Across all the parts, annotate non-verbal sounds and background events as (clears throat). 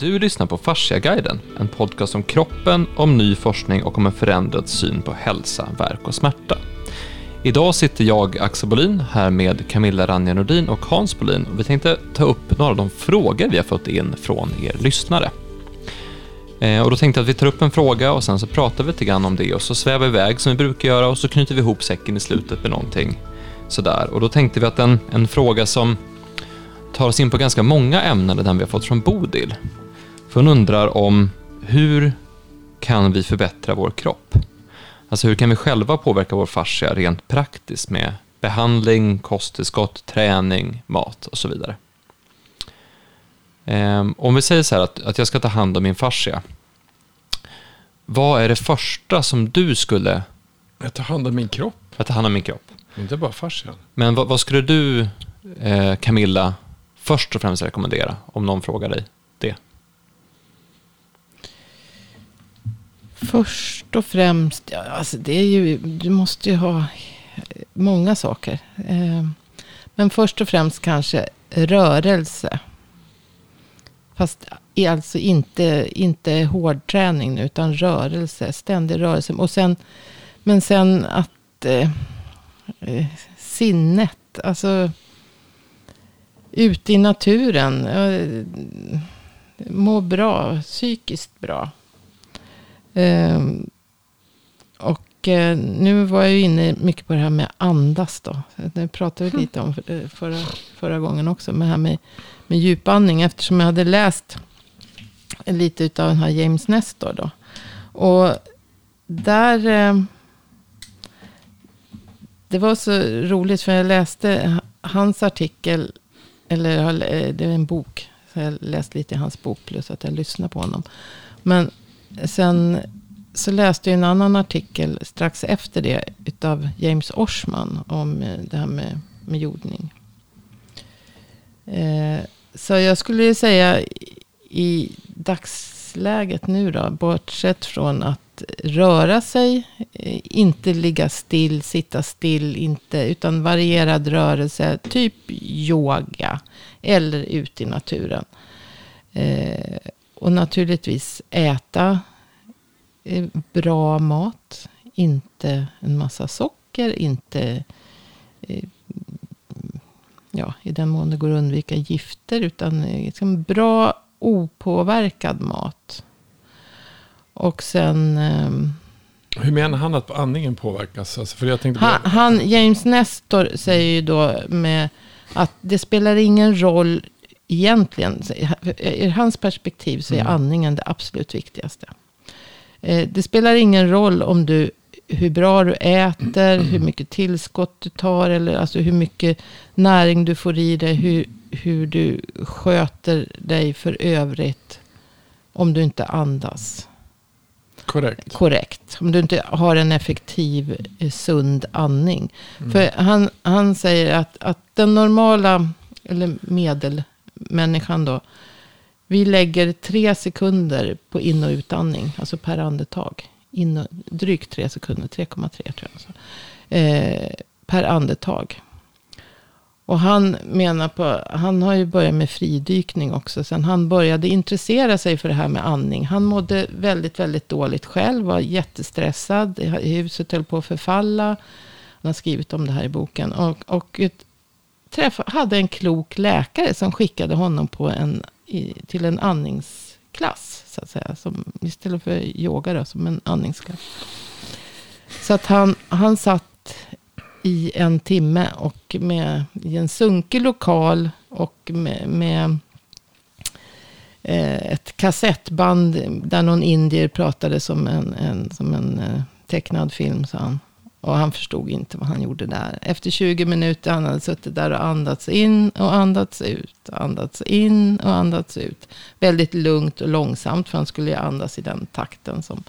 Du lyssnar på Fasciaguiden, en podcast om kroppen, om ny forskning och om en förändrad syn på hälsa, verk och smärta. Idag sitter jag, Axel Bolin, här med Camilla Ranja Nordin och Hans Bolin och vi tänkte ta upp några av de frågor vi har fått in från er lyssnare. Eh, och då tänkte jag att vi tar upp en fråga och sen så pratar vi lite grann om det och så svävar vi iväg som vi brukar göra och så knyter vi ihop säcken i slutet med någonting sådär. Och då tänkte vi att en, en fråga som tar oss in på ganska många ämnen är den vi har fått från Bodil. För hon undrar om hur kan vi förbättra vår kropp? Alltså hur kan vi själva påverka vår fascia rent praktiskt med behandling, kosttillskott, träning, mat och så vidare. Um, om vi säger så här att, att jag ska ta hand om min fascia. Vad är det första som du skulle... Jag tar hand om min kropp. Jag tar hand om min kropp. Inte bara fascian. Men vad, vad skulle du, eh, Camilla, först och främst rekommendera om någon frågar dig det? Först och främst, ja, alltså det är ju, du måste ju ha många saker. Eh, men först och främst kanske rörelse. Fast alltså inte, inte hårdträning nu, utan rörelse, ständig rörelse. Och sen, men sen att eh, eh sinnet, alltså ute i naturen. Eh, må bra, psykiskt bra. Eh, och eh, nu var jag ju inne mycket på det här med andas då. Det pratade vi lite om eh, förra, förra gången också. Med det här med, med djupandning. Eftersom jag hade läst lite av den här James Nestor då. Och där... Eh, det var så roligt för jag läste hans artikel. Eller det är en bok. Så jag läste lite i hans bok plus att jag lyssnade på honom. Men sen så läste jag en annan artikel strax efter det. Utav James Orsman. Om eh, det här med, med jordning. Eh, så jag skulle säga i dagsläget nu då. Bortsett från att röra sig. Eh, inte ligga still, sitta still. Inte, utan varierad rörelse. Typ yoga. Eller ut i naturen. Eh, och naturligtvis äta eh, bra mat. Inte en massa socker. Inte eh, ja, i den mån det går att undvika gifter. Utan liksom bra opåverkad mat. Och sen... Um, Hur menar han att andningen påverkas? Alltså, för jag tänkte han, han, James Nestor säger ju då med att det spelar ingen roll egentligen. I hans perspektiv så är mm. andningen det absolut viktigaste. Eh, det spelar ingen roll om du hur bra du äter, hur mycket tillskott du tar, eller alltså hur mycket näring du får i dig, hur, hur du sköter dig för övrigt. Om du inte andas. Korrekt. Korrekt. Om du inte har en effektiv, eh, sund andning. Mm. För han, han säger att, att den normala, eller Människan då. Vi lägger tre sekunder på in och utandning. Alltså per andetag. In och, drygt tre sekunder, 3,3 tror jag. Alltså. Eh, per andetag. Och han menar på, han har ju börjat med fridykning också. Sen han började intressera sig för det här med andning. Han mådde väldigt, väldigt dåligt själv. Var jättestressad. Huset höll på att förfalla. Han har skrivit om det här i boken. Och, och träff, hade en klok läkare som skickade honom på en, i, till en andningsklass. Så att säga. Som, istället för yoga då, som en andningsklass. Så att han, han satt i en timme. Och med, i en sunkig lokal. Och med, med eh, ett kassettband. Där någon indier pratade som en, en, som en eh, tecknad film, sa han. Och han förstod inte vad han gjorde där. Efter 20 minuter han hade suttit där och andats in och andats ut. Andats in och andats ut. Väldigt lugnt och långsamt. För han skulle ju andas i den takten som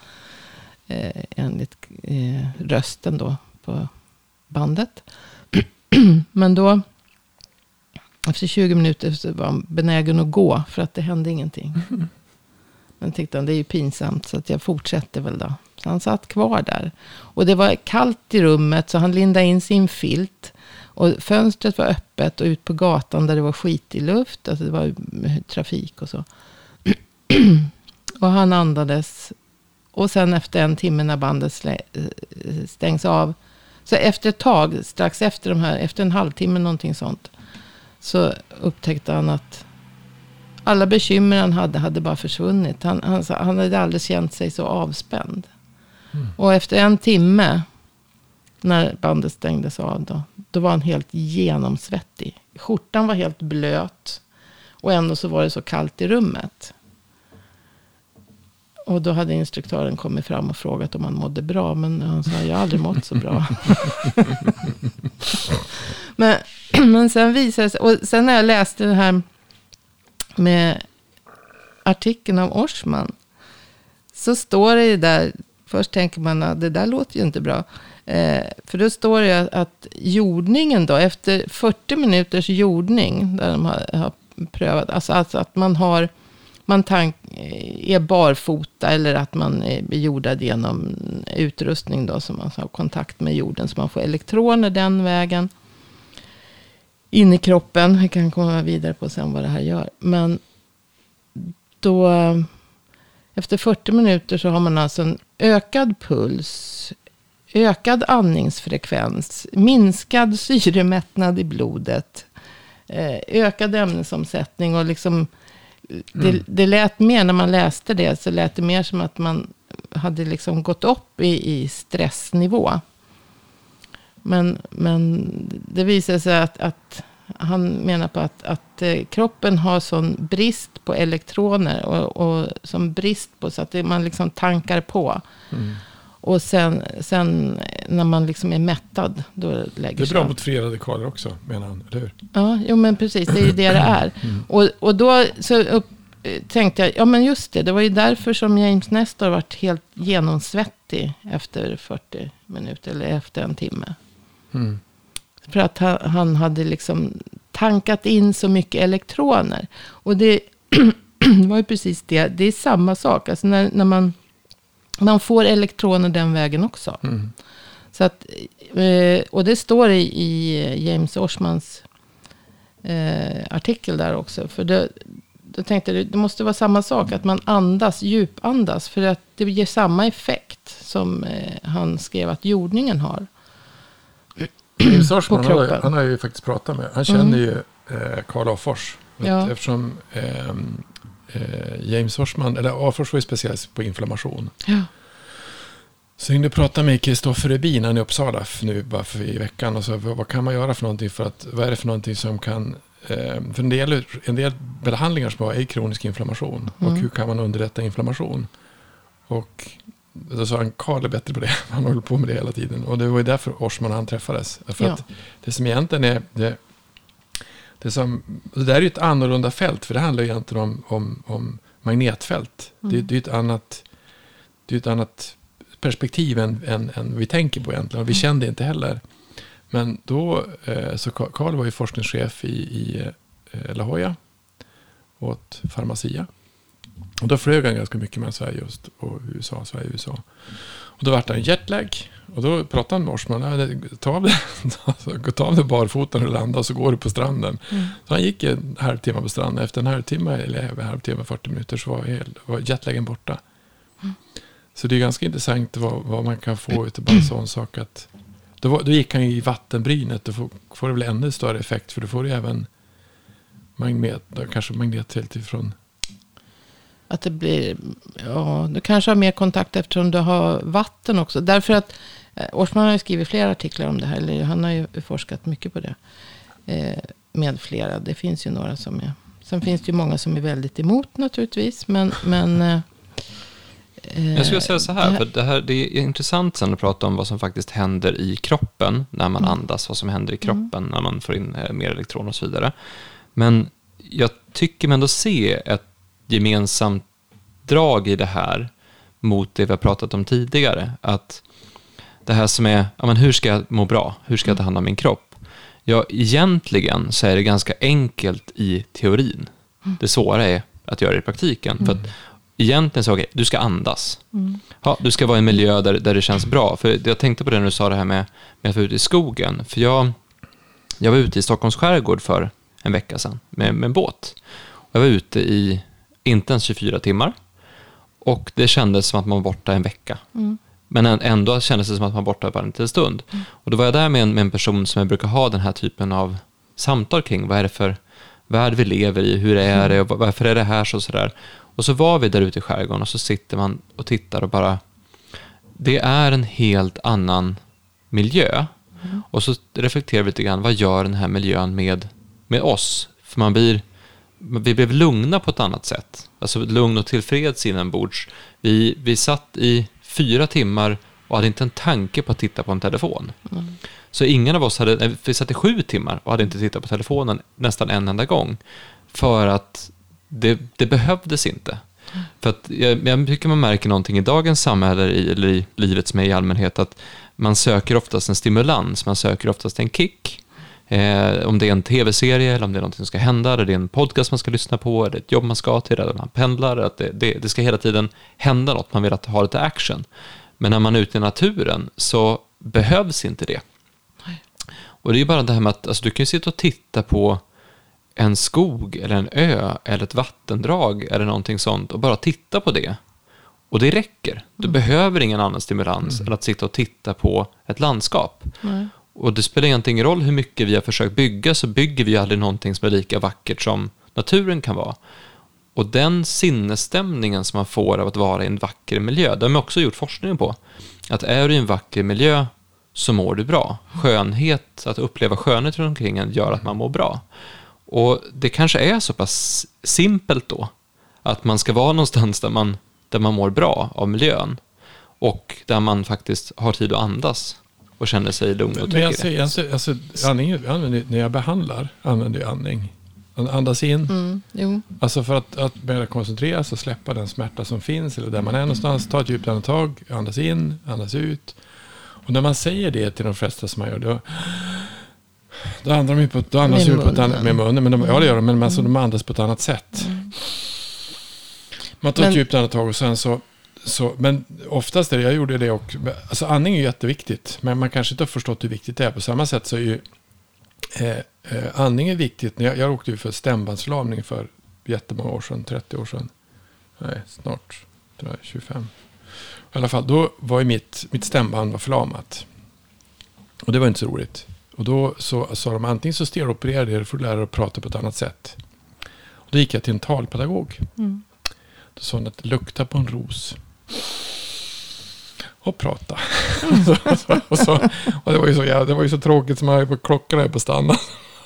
eh, enligt eh, rösten då på bandet. (clears throat) Men då, efter 20 minuter så var han benägen att gå. För att det hände ingenting. (laughs) Men tyckte han, det är ju pinsamt. Så att jag fortsätter väl då. Så han satt kvar där. Och det var kallt i rummet. Så han lindade in sin filt. Och fönstret var öppet. Och ut på gatan där det var skitig luft. Alltså det var trafik och så. och han andades. Och sen efter en timme när bandet stängs av. Så efter ett tag, strax efter de här, efter en halvtimme någonting sånt. Så upptäckte han att alla bekymmer han hade, hade bara försvunnit. Han, han, han hade aldrig känt sig så avspänd. Och efter en timme, när bandet stängdes av, då, då var han helt genomsvettig. Skjortan var helt blöt. Och ändå så var det så kallt i rummet. Och då hade instruktören kommit fram och frågat om han mådde bra. Men han sa, jag har aldrig mått så bra. (laughs) men, (clears throat) men sen visade det sig, och sen när jag läste det här med artikeln av Orsman. Så står det ju där, först tänker man att det där låter ju inte bra. Eh, för då står det att, jordningen då, efter 40 minuters jordning, där de har, har prövat, alltså, alltså att man har, man tank, eh, är barfota eller att man är jordad genom utrustning då, så man har kontakt med jorden, så man får elektroner den vägen in i kroppen. Vi kan komma vidare på sen vad det här gör. Men då, efter 40 minuter så har man alltså en ökad puls, ökad andningsfrekvens, minskad syremättnad i blodet, eh, ökad ämnesomsättning och liksom det, det lät mer, när man läste det, så lät det mer som att man hade liksom gått upp i, i stressnivå. Men, men det visade sig att, att han menar på att, att eh, kroppen har sån brist på elektroner och, och som brist på så att det, man liksom tankar på. Mm. Och sen, sen när man liksom är mättad, då lägger Det är bra mot fria radikaler också, menar han. Eller hur? Ja, jo men precis, det är ju det det är. Och, och då så upp, eh, tänkte jag, ja men just det, det var ju därför som James Nestor varit helt genomsvettig efter 40 minuter, eller efter en timme. Mm. För att han, han hade liksom tankat in så mycket elektroner. Och det (clears throat) var ju precis det, det är samma sak. Alltså när, när man, man får elektroner den vägen också. Mm. Så att, eh, och det står i, i James Orsmans eh, artikel där också. För det, då tänkte jag, det måste vara samma sak, att man andas, djupandas. För att det ger samma effekt som eh, han skrev att jordningen har. (clears throat) På han, har- han har ju faktiskt pratat med. Han känner ju eh, Karl Afors. Ja. Eftersom ehm, eh, James Orsman, eller Afors var ju specialist på inflammation. Ja. Så jag ringde och pratade med Kristoffer Rubin, han är i Uppsala nu bara för i veckan. Och så, vad kan man göra för någonting för att, vad är det för någonting som kan, eh, för en del, en del behandlingar som har är kronisk inflammation. Och Mm. hur kan man underlätta inflammation? Och då sa han, Karl är bättre på det. (laughs) Han håller på med det hela tiden. Och det var ju därför Orsman och han träffades. För Ja. att det som egentligen är, det, det, som, det där är ju ett annorlunda fält. För det handlar ju egentligen om, om, om magnetfält. Det, Mm. det är ju ett annat, det är ett annat perspektiv än, än, än vi tänker på egentligen. Och vi kände inte heller. Men då, eh, så Ka- Karl var ju forskningschef i, i eh, La Jolla åt Pharmacia. Och då flög han ganska mycket med Sverige just, och USA, Sverige och USA. Och då vart han jetlag. Och då pratade han med Orsman. "Ja, det- Ta av det, (laughs) ta av det barfota när du landar och så går du på stranden. Mm. Så han gick en halvtimme på stranden. Efter en halvtimme, eller en halvtimme, 40 minuter så var, hel, var jetlagen borta. Så det är ganska intressant vad, vad man kan få utav bara en sån sak att då, var, då gick han i vattenbrynet. Då får, får det väl ännu större effekt. För då får du även magnet, kanske magnetfält ifrån. Att det blir, ja, du kanske har mer kontakt eftersom du har vatten också. Därför att eh, Orsman har ju skrivit flera artiklar om det här. Eller han har ju forskat mycket på det. Eh, med flera. Det finns ju några som är. Sen finns det ju många som är väldigt emot naturligtvis. Men, men eh, Jag skulle säga så här, för det, här, det är intressant sen att prata om vad som faktiskt händer i kroppen när man Mm. andas, vad som händer i kroppen när man får in eh, mer elektron och så vidare. Men jag tycker mig ändå se ett gemensamt drag i det här mot det vi har pratat om tidigare. Att det här som är, ja, men hur ska jag må bra? Hur ska jag ta hand om min kropp? Ja, egentligen så är det ganska enkelt i teorin. Det svåra är att göra det i praktiken. För att egentligen så, okej, du ska andas. Mm. Ja, du ska vara i en miljö där, där det känns bra. För jag tänkte på det när du sa det här med, med att vara ute i skogen. För jag, jag var ute i Stockholms skärgård för en vecka sedan med, med en båt. Jag var ute i inte ens 24 timmar. Och det kändes som att man var borta en vecka. Men än- ändå kändes det som att man var borta bara en liten stund. Och då var jag där med en, med en person som jag brukar ha den här typen av samtal kring. Vad är det för värld vi lever i? Hur är det? Och va- varför är det här så? Sådär. Och så var vi där ute i skärgården och så sitter man och tittar och bara... Det är en helt annan miljö. Och så reflekterar vi lite grann, vad gör den här miljön med, med oss? För man blir, vi blev lugna på ett annat sätt. Alltså lugn och tillfreds inombords. Vi, vi satt i fyra timmar och hade inte en tanke på att titta på en telefon. Så ingen av oss hade, nej, vi satt i sju timmar och hade inte tittat på telefonen nästan en enda gång. För att det, det behövdes inte. För att jag, jag tycker man märker någonting i dagens samhälle, i, eller i livet som är i allmänhet, att man söker oftast en stimulans, man söker oftast en kick. Eh, om det är en tv-serie, eller om det är något som ska hända, eller det är en podcast man ska lyssna på, eller ett jobb man ska till, eller man pendlar, att det, det, det ska hela tiden hända något, man vill att ha lite action. Men när man är ute i naturen så behövs inte det. Och det är bara det här med att alltså, du kan ju sitta och titta på en skog eller en ö eller ett vattendrag eller någonting sånt och bara titta på det. Och det räcker. Du behöver ingen annan stimulans än att sitta och titta på ett landskap. Nej. Och det spelar egentligen ingen roll hur mycket vi har försökt bygga så bygger vi aldrig någonting som är lika vackert som naturen kan vara. Och den sinnesstämningen som man får av att vara i en vacker miljö, det har man också gjort forskning på. Att är du i en vacker miljö så mår du bra. Skönhet, att uppleva skönhet runt omkring en gör att man mår bra. Och det kanske är så pass simpelt då, att man ska vara någonstans där man, där man mår bra av miljön och där man faktiskt har tid att andas och känner sig lugn och Men trygg. säger, alltså, alltså, andning, använder, när jag behandlar använder jag andning. Andas in, Mm, jo. alltså för att, att börja koncentrera sig och släppa den smärta som finns eller där man är någonstans. Ta ett djupt andetag, andas in, andas ut. Och när man säger det till de flesta som man gör, då, då, andar de ju på, då andas Med på ett annat, med munnen. munnen. Men de, ja, det gör de, men alltså, de andas på ett annat sätt. Man tar ett Men- djupt andetag och sen så, så men oftast är det, jag gjorde det och, alltså andning är jätteviktigt, men man kanske inte har förstått hur viktigt det är. På samma sätt så är ju eh, eh, andning är viktigt. När Jag, jag åkte ju för stämbandslagning för jättemånga år sedan, 30 år sedan. Nej, snart tror jag, 25. I alla fall, då var ju mitt, mitt stämband var förlamat. Och det var inte så roligt. Och då så sa de antingen så steropererar det eller får du lära dig att prata på ett annat sätt. Och då gick jag till en talpedagog. Mm. Då sa hon att lukta på en ros. Och prata. så, (laughs) och, så, och det, var ju så, ja, det var ju så tråkigt som höll på klockan höll på.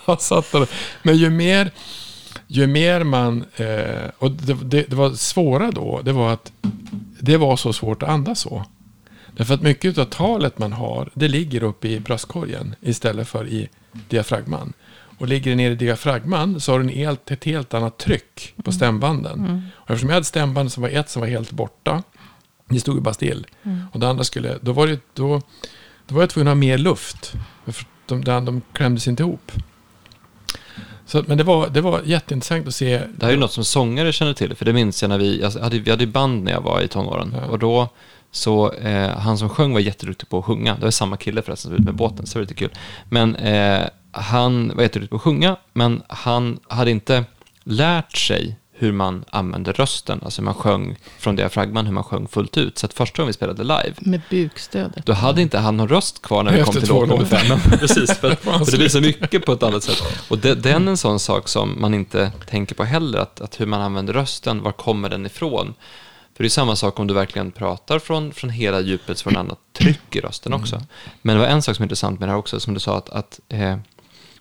Jag där. Men ju mer, ju mer man... Eh, och det, det, det var svåra då, det var att det var så svårt att andas så. Därför att mycket av talet man har, det ligger uppe i bröstkorgen istället för i diafragman. Och ligger det nere i diafragman så har du helt, ett helt annat tryck på stämbanden. Och eftersom jag hade stämband som var ett som var helt borta, det stod ju bara still. Och det andra skulle, då var, det, då, då var jag tvungen att ha mer luft. För de, de, de klämdes inte ihop. Så, men det var, det var jätteintressant att se. Det här är ju något som sångare känner till, för det minns jag när vi, jag hade, vi hade ju band när jag var i tonåren. Ja. Och då, så eh, han som sjöng var jätteduktig på att sjunga. Det var samma kille förresten som var ute med båten, så det var lite kul. Men eh, han var jätteduktig på att sjunga, men han hade inte lärt sig hur man använde rösten, alltså hur man sjöng från diafragman, hur man sjöng fullt ut. Så att första gången vi spelade live, Med bukstödet. då hade inte han någon röst kvar när vi kom till låt nummer fem. Precis, för, för det blir så mycket på ett annat sätt. Och det, den är en sån sak som man inte tänker på heller, att, att hur man använder rösten, var kommer den ifrån? För det är samma sak om du verkligen pratar från, från hela djupet, en annat tryck i rösten också. Men det var en sak som är intressant med det här också, som du sa att, att eh,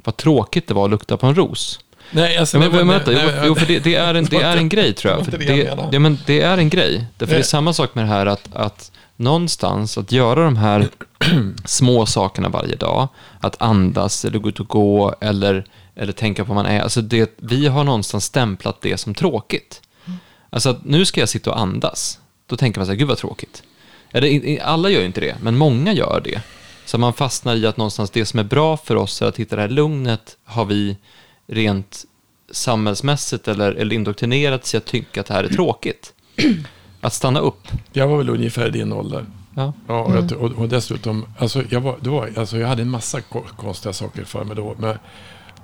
vad tråkigt det var att lukta på en ros. Nej, alltså, Men, men, nej, vänta, nej, jo, för det, det, är en, det är en grej tror jag. För det det, men det är en grej. Därför det är Nej. samma sak med det här att, att någonstans att göra de här (clears throat) små sakerna varje dag, att andas eller gå ut och gå eller, eller tänka på vad man är. Alltså det, vi har någonstans stämplat det som tråkigt. Alltså att nu ska jag sitta och andas. Då tänker man så här, gud vad tråkigt. Eller, alla gör ju inte det, men många gör det. Så man fastnar i att någonstans det som är bra för oss är att hitta det här lugnet har vi rent samhällsmässigt eller, eller indoktrinerat sig att tycka att det här är tråkigt. (clears throat) Att stanna upp. Jag var väl ungefär i din ålder. Ja. Ja, och, jag, och, och dessutom, alltså jag, var, det var, alltså jag hade en massa ko- konstiga saker för mig då. Men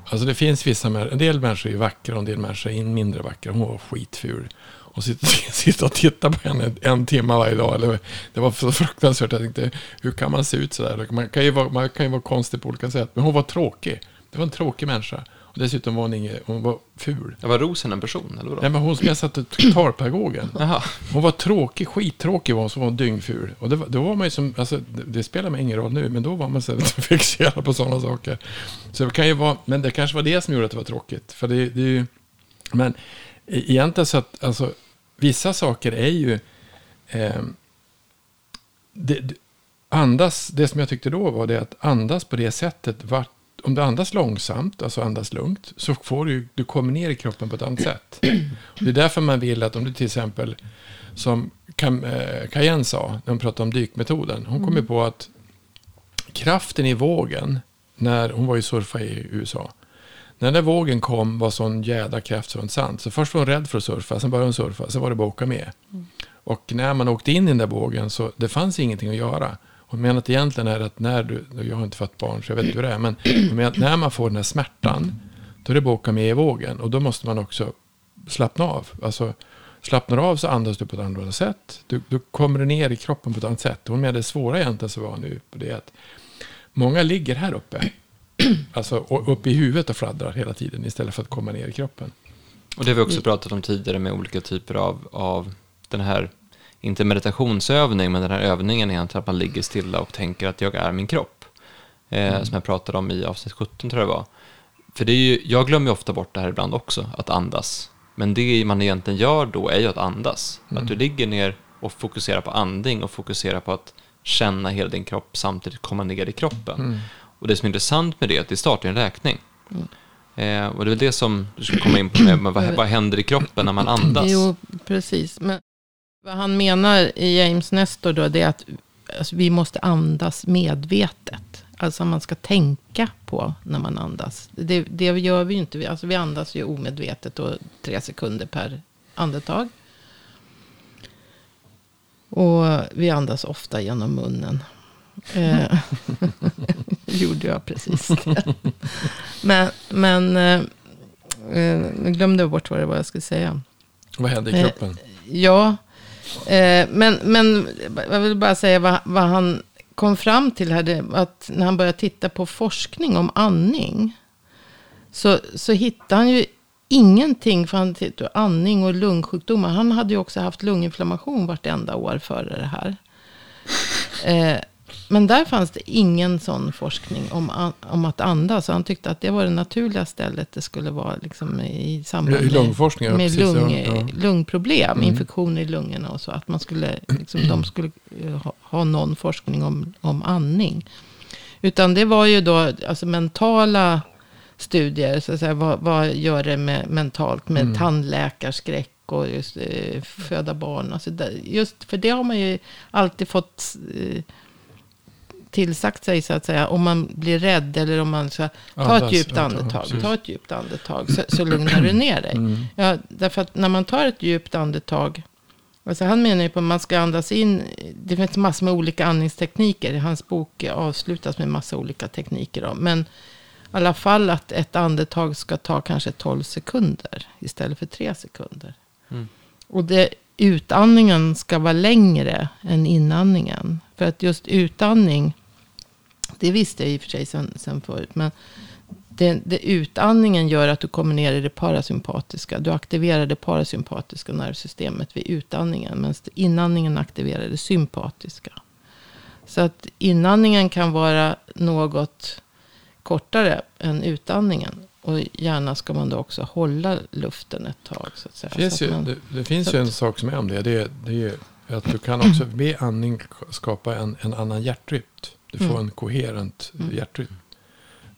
Alltså det finns vissa en del människor är vackra och en del människor är mindre vackra. Hon var skitful. Och sitta, (laughs) sitta och titta på henne en timme varje dag. Eller, det var så fruktansvärt. Jag tänkte, hur kan man se ut sådär? Man kan, ju vara, man kan ju vara konstig på olika sätt. Men hon var tråkig. Det var en tråkig människa. Och dessutom var hon, inget, hon var ful. Ja, var Rosen en person? Eller vadå? Nej, men hon som jag satte talpedagogen. (laughs) Hon var tråkig, skittråkig var hon, så var hon dyngful. Och det, var- då var man ju som, alltså, det, det spelar mig ingen roll nu, men då var man så här (laughs) fixerad på sådana saker. Så det kan ju vara, men det kanske var det som gjorde att det var tråkigt. För det, det är ju, men e- egentligen så att, alltså, vissa saker är ju, det, det- andas, det som jag tyckte då var det att andas på det sättet, vart, om du andas långsamt, alltså andas lugnt, så får du, du kommer ner i kroppen på ett annat sätt. Och det är därför man vill att om du till exempel, som Cam- eh, Cayenne sa, när hon pratade om dykmetoden, hon kom ju på att kraften i vågen, när hon var ju surfa i USA, när den där vågen kom var sån jädra kraft så sant. Så först var hon rädd för att surfa, sen började hon surfa, sen var det bara att åka med. Och när man åkte in i den där vågen så det fanns ingenting att göra. Hon menar att egentligen är det att när du, jag har inte fått barn så jag vet inte hur det är, men hon menar att när man får den här smärtan, då är det bara att åka med i vågen. Och då måste man också slappna av. Alltså, slappnar du av så andas du på ett annorlunda sätt. Du, du kommer ner i kroppen på ett annat sätt. Hon menar det svåra egentligen så var nu på det att många ligger här uppe. (clears throat) Alltså uppe i huvudet och fladdrar hela tiden istället för att komma ner i kroppen. Och det har vi också pratat om tidigare med olika typer av, av den här, inte meditationsövning, men den här övningen egentligen att man ligger stilla och tänker att jag är min kropp. Eh, Som jag pratade om i avsnitt 17 tror jag det var. För det är ju, jag glömmer ofta bort det här ibland också, att andas. Men det man egentligen gör då är ju att andas. Att du ligger ner och fokuserar på andning och fokuserar på att känna hela din kropp samtidigt komma ner i kroppen. Och det som är intressant med det är att det startar en räkning. Eh, och det är väl det som du skulle komma in på med, med vad, vad händer i kroppen när man (clears throat) andas? Jo, precis. Men vad han menar i James Nestor då, det är att alltså, vi måste andas medvetet. Alltså man ska tänka på när man andas. Det, det gör vi ju inte. Vi- Alltså vi andas ju omedvetet och tre sekunder per andetag. Och vi andas ofta genom munnen. Eh, (laughs) gjorde jag precis. (laughs) Men, men eh, eh, glömde bort vad det var jag skulle säga. Vad händer i Eh, kroppen? Ja, eh, men, men jag vill bara säga vad, vad han kom fram till här. Det, att när han började titta på forskning om andning. Så, så hittade han ju ingenting. För han tittade andning och lungsjukdomar. Han hade ju också haft lunginflammation vartenda år före det här. Eh, men där fanns det ingen sån forskning om, om att andas. Så han tyckte att det var det naturliga stället det skulle vara liksom i samband I lungforskning, med precis, lung, ja, ja. lungproblem, Mm. infektioner i lungorna och så. Att man skulle, liksom, de skulle eh, ha, ha någon forskning om, om andning. Utan det var ju då alltså mentala studier. Så att säga, vad, vad gör det med, mentalt med Mm. tandläkarskräck och just, eh, föda barn. Alltså där, just för det har man ju alltid fått eh, tillsagt sig så att säga. Om man blir rädd eller om man ska ta Andas, ett djupt andetag. Ta ett djupt andetag så, så lugnar du ner dig. Mm. Ja, därför att när man tar ett djupt andetag. Alltså han menar ju på att man ska andas in. Det finns massor med olika andningstekniker. Hans bok avslutas med massa olika tekniker. Då. Men i alla fall att ett andetag ska ta kanske 12 sekunder. Istället för 3 sekunder. Mm. Och det, utandningen ska vara längre än inandningen. För att just utandning. Det visste jag i och för sig sen, sen förut. Men det, det utandningen gör att du kommer ner i det parasympatiska. Du aktiverar det parasympatiska nervsystemet vid utandningen. Medan inandningen aktiverar det sympatiska. Så att inandningen kan vara något kortare än utandningen. Och gärna ska man då också hålla luften ett tag. Så att säga. Det finns, så ju, att man, det, det finns ju en sak som är om det. Det det är ju att du kan också med andning skapa en, en annan hjärtrytm. Du får Mm. en koherent Mm. hjärtrytm.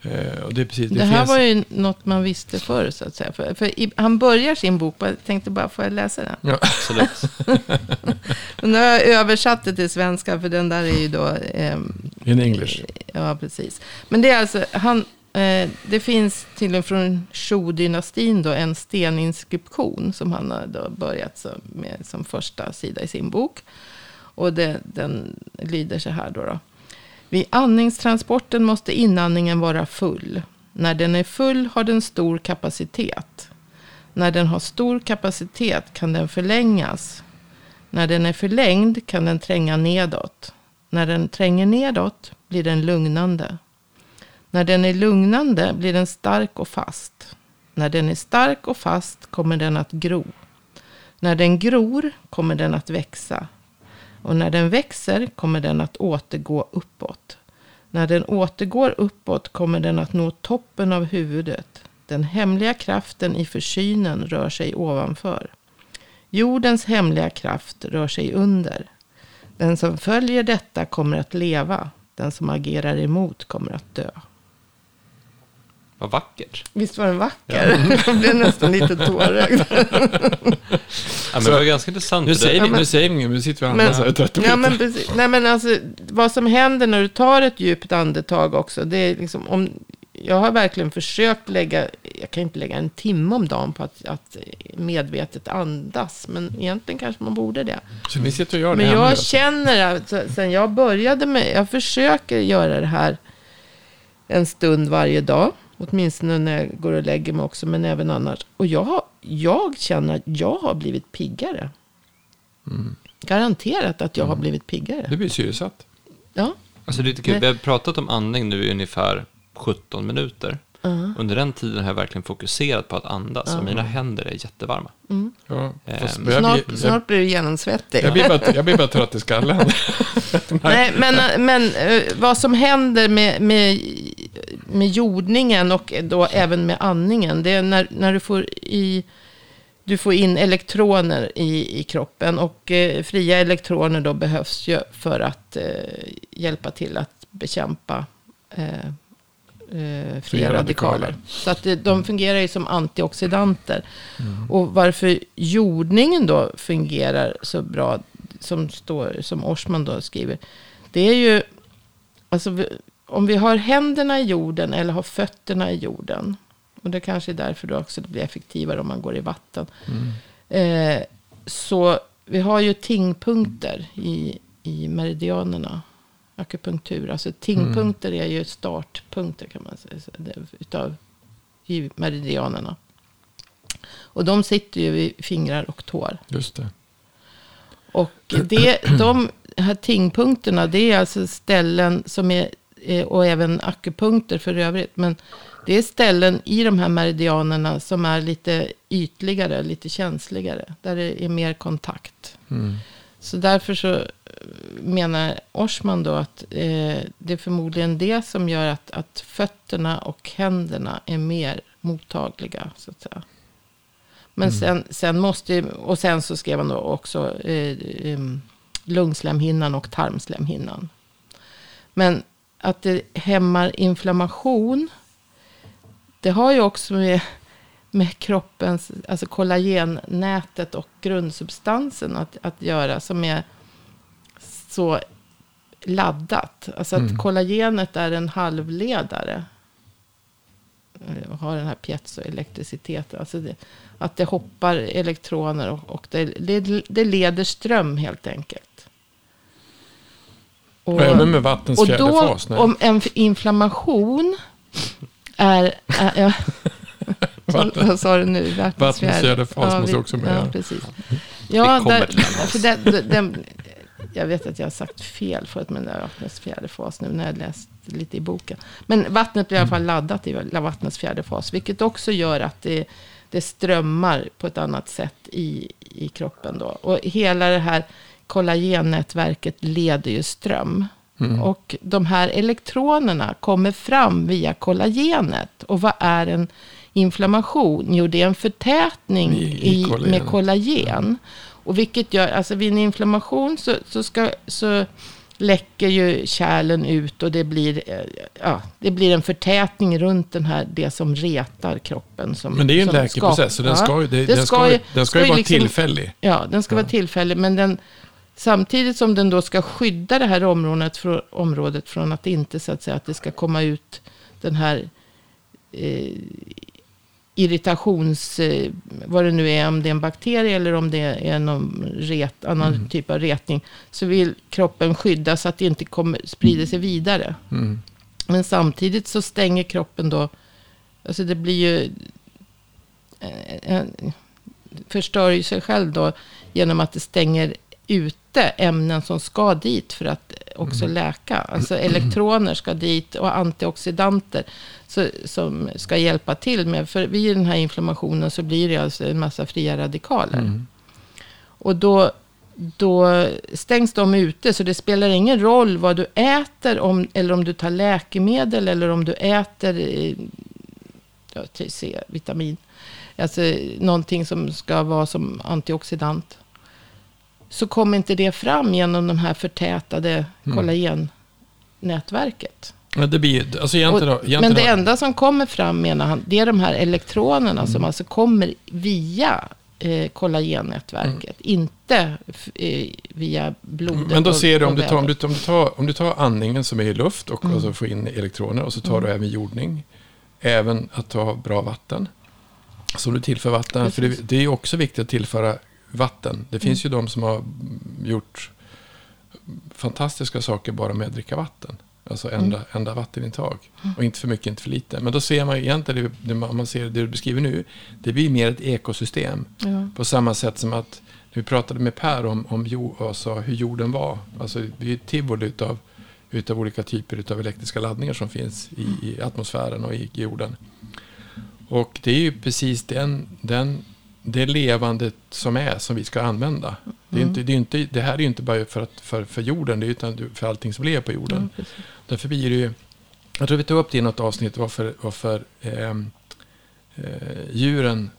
Eh, och det är precis, det, det här finns, var ju något man visste förr så att säga. För, för i, han börjar sin bok, jag tänkte bara, får jag läsa den? Ja, Absolut. (laughs) Och nu har jag översatt det till svenska, för den där är ju då... ehm, in English. Ja, precis. Men det är alltså, han, eh, det finns till och från Shu-dynastin då en steninskription som han har då börjat med som första sida i sin bok. Och det, den lyder så här då. då. Vid andningstransporten måste inandningen vara full. När den är full har den stor kapacitet. När den har stor kapacitet kan den förlängas. När den är förlängd kan den tränga nedåt. När den tränger nedåt blir den lugnande. När den är lugnande blir den stark och fast. När den är stark och fast kommer den att gro. När den gror kommer den att växa. Och när den växer kommer den att återgå uppåt. När den återgår uppåt kommer den att nå toppen av huvudet. Den hemliga kraften i försynen rör sig ovanför. Jordens hemliga kraft rör sig under. Den som följer detta kommer att leva. Den som agerar emot kommer att dö. Vad vackert. Visst var den vacker? (laughs) Jag blev nästan lite tårögd. Ja, men det var ganska intressant. Nu det- säger vi, nu säger vi inget, nu sitter vi och andas här i 30 ja, men precis. Nej, men alltså, vad som händer när du tar ett djupt andetag också. Det är liksom, om, jag har verkligen försökt lägga, jag kan inte lägga en timme om dagen på att, att medvetet andas. Men egentligen kanske man borde det. Så ni sitter och gör det Men hemma nu jag alltså? känner att sen jag började med, jag försöker göra det här en stund varje dag. Åtminstone när jag går och lägger mig också, men även annars. Och jag, har- jag känner att jag har blivit piggare. Garanterat att jag har blivit piggare. Du blir syresatt. Ja. Alltså det är lite kul. Nej. Vi har pratat om andning nu i ungefär 17 minuter. Under den tiden har jag verkligen fokuserat på att andas och mina händer är jättevarma. Ja, Ehm, Snart- jag, Snart, blir, du genomsvettig. jag, blir bara, jag blir bara trött i skallen. (laughs) (laughs) Nej, men, men eh, vad som händer med, med, med jordningen och då även med andningen. Det är när, när du får i... Du får in elektroner i, i kroppen. Och eh, fria elektroner då behövs ju för att eh, hjälpa till att bekämpa eh, eh, fria radikaler. radikaler. Så att det, de fungerar ju som antioxidanter. Och varför jordningen då fungerar så bra, som, står, som Orsman då skriver. Det är ju, alltså om vi har händerna i jorden eller har fötterna i jorden. Och det kanske är därför då också det blir effektivare om man går i vatten. Eh, så vi har ju tingpunkter i, i meridianerna. Akupunktur. Alltså tingpunkter är ju startpunkter kan man säga. Utav i meridianerna. Och de sitter ju vid fingrar och tår. Just det. Och det, de här tingpunkterna, det är alltså ställen som är, och även akupunkter för övrigt, men det är ställen i de här meridianerna som är lite ytligare, lite känsligare, där det är mer kontakt. Mm. Så därför så eh, menar Orsman då att eh, det är förmodligen det som gör att, att fötterna och händerna är mer mottagliga, så att säga. Men sen, sen måste, och sen så skrev han då också eh, em, lungslemhinnan och tarmslemhinnan. Men att det hämmar inflammation, det har ju också med, med kroppens, alltså kollagennätet och grundsubstansen att, att göra, som är så laddat. Alltså att kollagenet är en halvledare. Eh, Har den här piezoelektriciteten. Alltså det, att det hoppar elektroner och, och det, det, det leder ström helt enkelt. Och, även med vattens och fjärde då, fas. Nej. om en inflammation är... är ja, (laughs) Vatten- vad sa du nu? Vattnets fjärde fas måste vi- också med, Ja, ja. precis. Ja, där, för den, den, den, jag vet att jag har sagt fel förut, men det är vattnets fjärde fas nu när jag läst lite i boken. Men vattnet blir i alla fall laddat i vattnets fjärde fas, vilket också gör att det, det strömmar på ett annat sätt i, i kroppen. Då. Och hela det här kollagennätverket leder ju ström. Och de här elektronerna kommer fram via kollagenet. Och vad är en inflammation? Jo, det är en förtätning I- i i, kollagen. med kollagen. Och vilket gör, alltså vid en inflammation så, så, ska, så läcker ju kärlen ut och det blir, eh, ja, det blir en förtätning runt den här, det som retar kroppen. Som, Men det är ju en läkeprocess, så den ska ju, det, det den ska ska, ju- ju- den ska ska ju ju vara liksom- tillfällig. Ja, den ska vara tillfällig, men den, samtidigt som den då ska skydda det här området, från, området från att inte så att säga att det ska komma ut den här eh, irritations, eh, vad det nu är, om det är en bakterie eller om det är någon ret, annan typ av retning, så vill kroppen skydda så att det inte kommer, sprider sig vidare. Mm. Men samtidigt så stänger kroppen då Alltså det blir ju... eh, Förstör ju sig själv då genom att det stänger ute ämnen som ska dit för att också läka. Alltså elektroner ska dit och antioxidanter så, som ska hjälpa till med. För vid den här inflammationen så blir det alltså en massa fria radikaler. Mm. Och då, då stängs de ute. Så det spelar ingen roll vad du äter. Om, eller om du tar läkemedel. Eller om du äter eh, ja, C-vitamin. Alltså någonting som ska vara som antioxidant. Så kommer inte det fram genom de här förtätade kollagennätverket. Men det blir, alltså egentligen, Och, egentligen men det enda som kommer fram menar han, det är de här elektronerna Mm. som alltså kommer via eh, kollagennätverket. Inte f- eh, via blodet. Mm. Men då ser du om du, tar, om, du, om, du tar, om du tar andningen som är i luft och, Mm. och så får in elektroner och så tar du även jordning. Även att ta bra vatten. Som du tillför vatten. För det, Precis. det är också viktigt att tillföra vatten. Det finns ju de som har gjort fantastiska saker bara med att dricka vatten. Alltså enda, enda vattenintag. Och inte för mycket, inte för lite. Men då ser man ju egentligen, det, det, man ser det du beskriver nu, det blir mer ett ekosystem. Ja. På samma sätt som att vi pratade med Per om, om jord, alltså hur jorden var. Alltså vi är ett tivoli utav, utav olika typer av elektriska laddningar som finns i, i atmosfären och i jorden. Och det är ju precis den, den, det levandet som är som vi ska använda. Det, är Mm. inte, det, är inte, det här är ju inte bara för, att, för, för jorden, det är utan för allting som lever på jorden. Ja. Därför blir det ju, jag tror vi tog upp det i något avsnitt, varför, varför ehm, eh, djuren,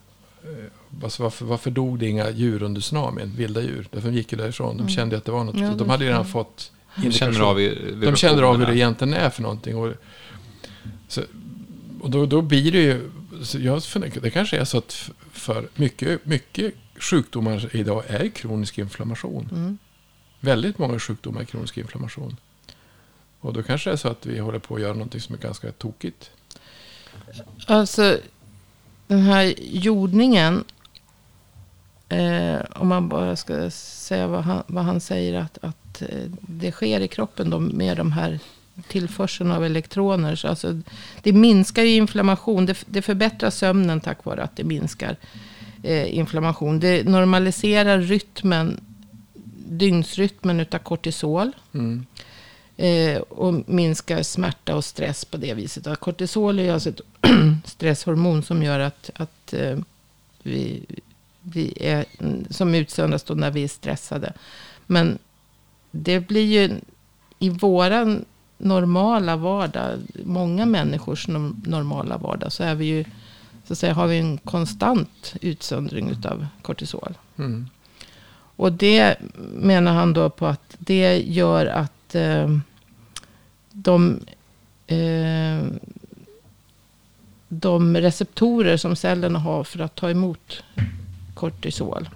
eh, alltså varför, varför dog det inga djur under tsunamin, vilda djur? Därför de gick ju därifrån, de Mm. kände att det var något, Ja, de hade redan förstår fått De känner av i- de känner av hur det egentligen är för någonting. Och, så, och då, då blir det ju, jag funderar, det kanske är så att för mycket, mycket sjukdomar idag är kronisk inflammation. Mm. Väldigt många sjukdomar är kronisk inflammation. Och då kanske det är så att vi håller på att göra någonting som är ganska tokigt. Alltså, den här jordningen. Eh, om man bara ska säga vad han, vad han säger att, att eh, det sker i kroppen då, med de här tillförseln av elektroner. Så alltså, det minskar ju inflammation. Det, det förbättrar sömnen tack vare att det minskar eh, inflammation. Det normaliserar rytmen, dygnsrytmen utav kortisol. Mm. Eh, och minskar smärta och stress på det viset. Och kortisol är alltså ett (clears throat) stresshormon som gör att, att eh, vi, vi är, som utsöndras då när vi är stressade. Men det blir ju i våran normala vardag, många människors norm- normala vardag, så är vi ju, så att säga, har vi en konstant utsöndring utav kortisol. Mm. Och det menar han då på att det gör att eh, de, eh, de receptorer som cellerna har för att ta emot kortisol.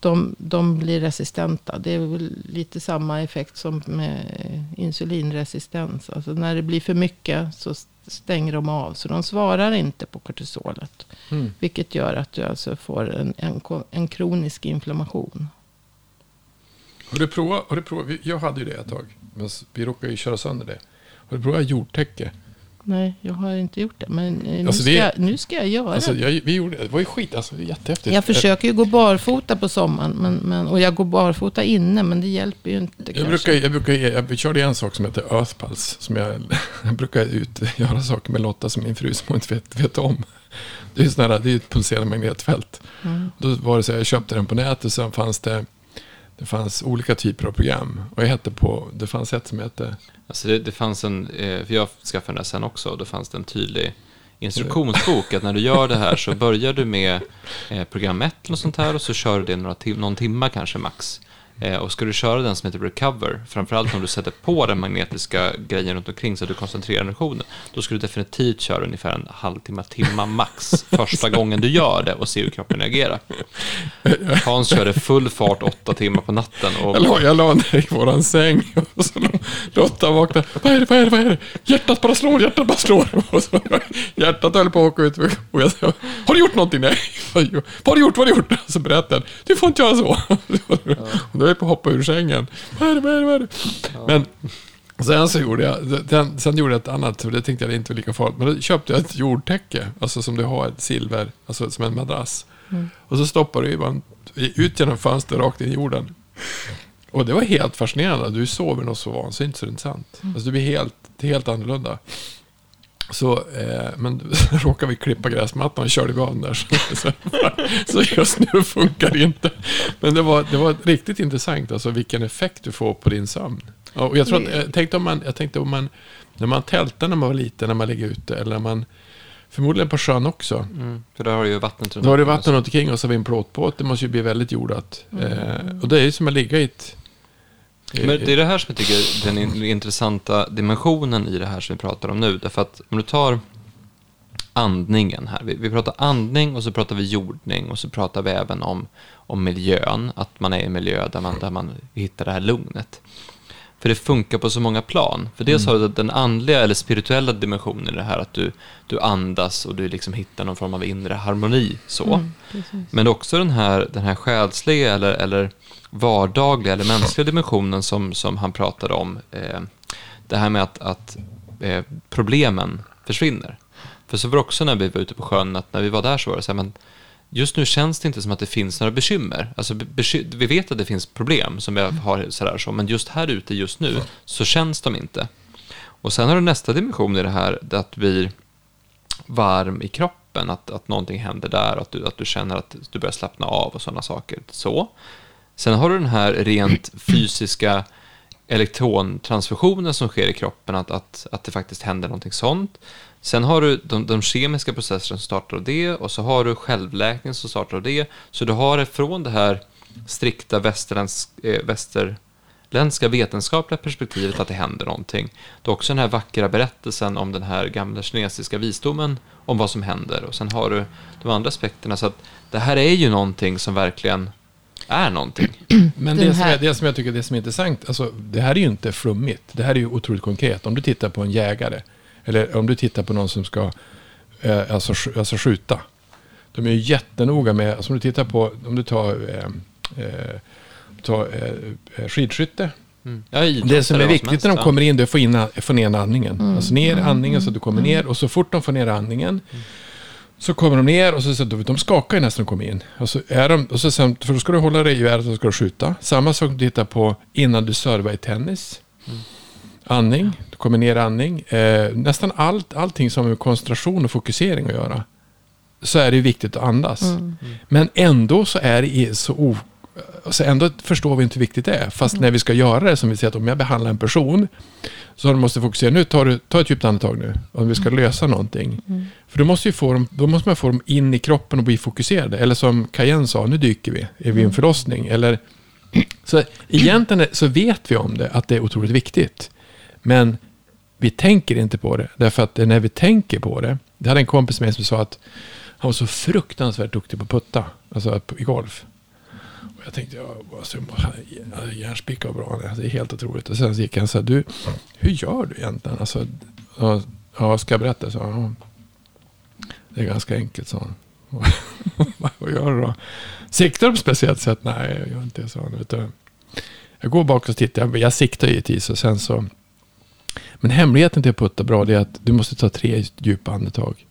De, de blir resistenta. Det är lite samma effekt som med insulinresistens. Alltså när det blir för mycket så stänger de av. Så de svarar inte på kortisolet. Mm. Vilket gör att du alltså får en, en, en kronisk inflammation. Har du provat, har du provat, jag hade ju det ett tag, men vi råkade ju köra sönder det. Har du provat jordtäcke? Nej, jag har inte gjort det. Men eh, nu, Alltså, ska, det- jag, nu ska jag göra Alltså, det. jag, vi gjorde, det var ju skit, alltså, jättehäftigt. Jag försöker ju gå barfota på sommaren. Men, men, och jag går barfota inne, men det hjälper ju inte Jag kanske. brukar, jag brukar, jag körde en sak som heter Earth Pulse. Som jag, (laughs) jag brukar ut, göra saker med Lotta som min fru som hon inte vet, vet om. Det är ju det är ett pulserande magnetfält. Mm. Då var det så jag köpte den på nätet. Sen fanns det, det fanns olika typer av program. Och jag hette på, det fanns ett som hette, Alltså det, det fanns en, eh, för jag skaffade den där sen också, och då fanns det en tydlig instruktionsbok att när du gör det här så börjar du med eh, program 1 och sånt här och så kör du det några tim- någon timma kanske max. Eh, och ska du köra den som heter Recover, framförallt om du sätter på den magnetiska grejen runt omkring så att du koncentrerar energin, då ska du definitivt köra ungefär en halvtimme, timma max första (laughs) gången du gör det och se hur kroppen reagerar. Hans körde full fart åtta timmar på natten och jag la, jag la ner i våran säng. Och så Lotta vaknade, vad är det, vad är det, vad är det? Hjärtat bara slår, hjärtat bara slår. Och så, hjärtat höll på att åka ut. Och jag sa, har du gjort någonting? Nej. Vad har du gjort, vad har du gjort? Så berättade han, du får inte göra så. Och då är jag på att hoppa ur sängen. Vad är det, vad är det, vad är det? Men Sen så gjorde jag, sen, sen gjorde jag ett annat, för det tänkte jag inte var lika farligt. Men då köpte jag ett jordtäcke, alltså som du har ett silver, alltså som en madrass. Mm. Och så stoppar du ut genom fönstret rakt in i jorden. Och det var helt fascinerande. Du sover något så vansinnigt så det är inte sant. Alltså du blir helt, helt annorlunda. Så, eh, men (laughs) råkade vi klippa gräsmattan och körde vi av den där. (laughs) Så, så, just nu funkar det inte. Men det var, det var riktigt intressant, alltså vilken effekt du får på din sömn. Ja, Och jag, tror att, jag, tänkte om man, jag tänkte om man, när man tältade när man var liten, när man ligger ute, eller när man, förmodligen på sjön också. Mm. För där har du ju vattnet runt Då har du vatten runt omkring och så har vi en plåtbåt. Det måste ju bli väldigt jordat. Mm. Eh, och det är ju som att ligga i ett... Men det är det här som jag tycker är den in- intressanta dimensionen i det här som vi pratar om nu. Därför att om du tar andningen här. Vi, vi pratar andning och så pratar vi jordning och så pratar vi även om, om miljön. Att man är i en miljö där man, där man hittar det här lugnet. För det funkar på så många plan. För dels har du den andliga eller spirituella dimensionen i det här att du, du andas och du liksom hittar någon form av inre harmoni. Så. Mm. Men också den här, den här själsliga eller, eller vardagliga eller mänskliga dimensionen som, som han pratade om. Eh, det här med att, att eh, problemen försvinner. För så var det också när vi var ute på sjön, att när vi var där så var det så här, men just nu känns det inte som att det finns några bekymmer. Alltså, beky- vi vet att det finns problem som vi har sådär så, men just här ute just nu så känns de inte. Och sen har du nästa dimension i det här, det att bli varm i kroppen, att, att någonting händer där, att du, att du känner att du börjar slappna av och sådana saker. Så. Sen har du den här rent fysiska elektrontransfusionen som sker i kroppen, att, att, att det faktiskt händer någonting sånt. Sen har du de, de kemiska processerna som startar av det och så har du självläkning som startar av det. Så du har det från det här strikta västerländsk, eh, västerländska vetenskapliga perspektivet att det händer någonting. Du har också den här vackra berättelsen om den här gamla kinesiska visdomen om vad som händer. Och sen har du de andra aspekterna. Så att det här är ju någonting som verkligen är någonting. (clears throat) Men det som, jag, det som jag tycker det som är intressant, alltså, det här är ju inte flummigt. Det här är ju otroligt konkret. Om du tittar på en jägare, eller om du tittar på någon som ska eh, alltså, sk- alltså skjuta. De är ju jättenoga med, alltså, om du tittar på, om du tar, eh, eh, tar eh, skidskytte. Mm. Det som är viktigt när de kommer in, det är att få, in, få ner andningen. Mm. Alltså ner andningen så att du kommer ner. Och så fort de får ner andningen så kommer de ner och så, så de skakar ju nästan när de kommer in. Och så är de, och så sen, för då ska du hålla dig i geväret och så ska du skjuta. Samma sak du tittar på innan du servar i tennis. Andning, du kommer ner andning. Eh, nästan allt, allting som har med koncentration och fokusering att göra. Så är det viktigt att andas. Mm. Men ändå så är det så. Alltså ändå förstår vi inte hur viktigt det är. Fast när vi ska göra det, som vi säger att om jag behandlar en person, så måste fokusera. Nu tar du ta ett djupt andetag nu, om vi ska lösa någonting. För då måste, ju få dem, då måste man få dem in i kroppen och bli fokuserade. Eller som Cayenne sa, nu dyker vi, är vi i en förlossning? Eller, så egentligen så vet vi om det, att det är otroligt viktigt. Men vi tänker inte på det. Därför att när vi tänker på det. Det hade en kompis med mig som sa att han var så fruktansvärt duktig på att putta. Alltså i golf. Jag tänkte, ja, var så alltså, järnspicka och bra. Det är helt otroligt. Och sen gick han så här, du, hur gör du egentligen? Alltså, ja, ja, ska jag berätta? Så, ja, det är ganska enkelt, sa han. (laughs) vad gör du då? Siktar du på ett speciellt sätt? Nej, jag gör inte det, sa han. Jag går bak och tittar. Jag, jag siktar givetvis och sen så men hemligheten till att putta bra är att du måste ta tre djupa andetag.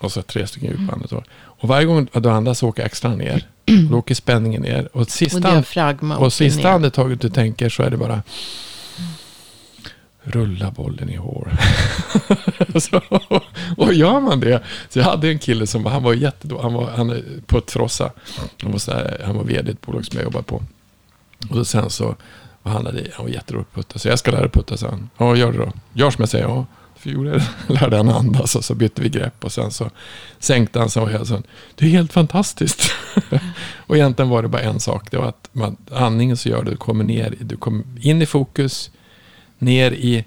Och så tre stycken djupa andetag. Och varje gång du andas så åker axlarna ner. Och då åker spänningen ner. Och Och sista, och åker sista andetaget du tänker så är det bara rulla bollen i hår. (laughs) så, och gör man det. Så jag hade en kille som han var jättedå. Han var han är puttfrossa. Han var, så här, han var vd i ett bolag som jag jobbade på. Och sen så var han, hade, han var jättedålig på att putta. Så jag ska lära dig putta, han. Ja, gör det då. Gör som jag säger. Ja. Det. (laughs) lärde han andas och så bytte vi grepp. Och sen så sänkte han sig och jag sa, det är helt fantastiskt. (laughs) och egentligen var det bara en sak. Det var att man, andningen så gör du, du kommer ner, du kommer in i fokus, ner i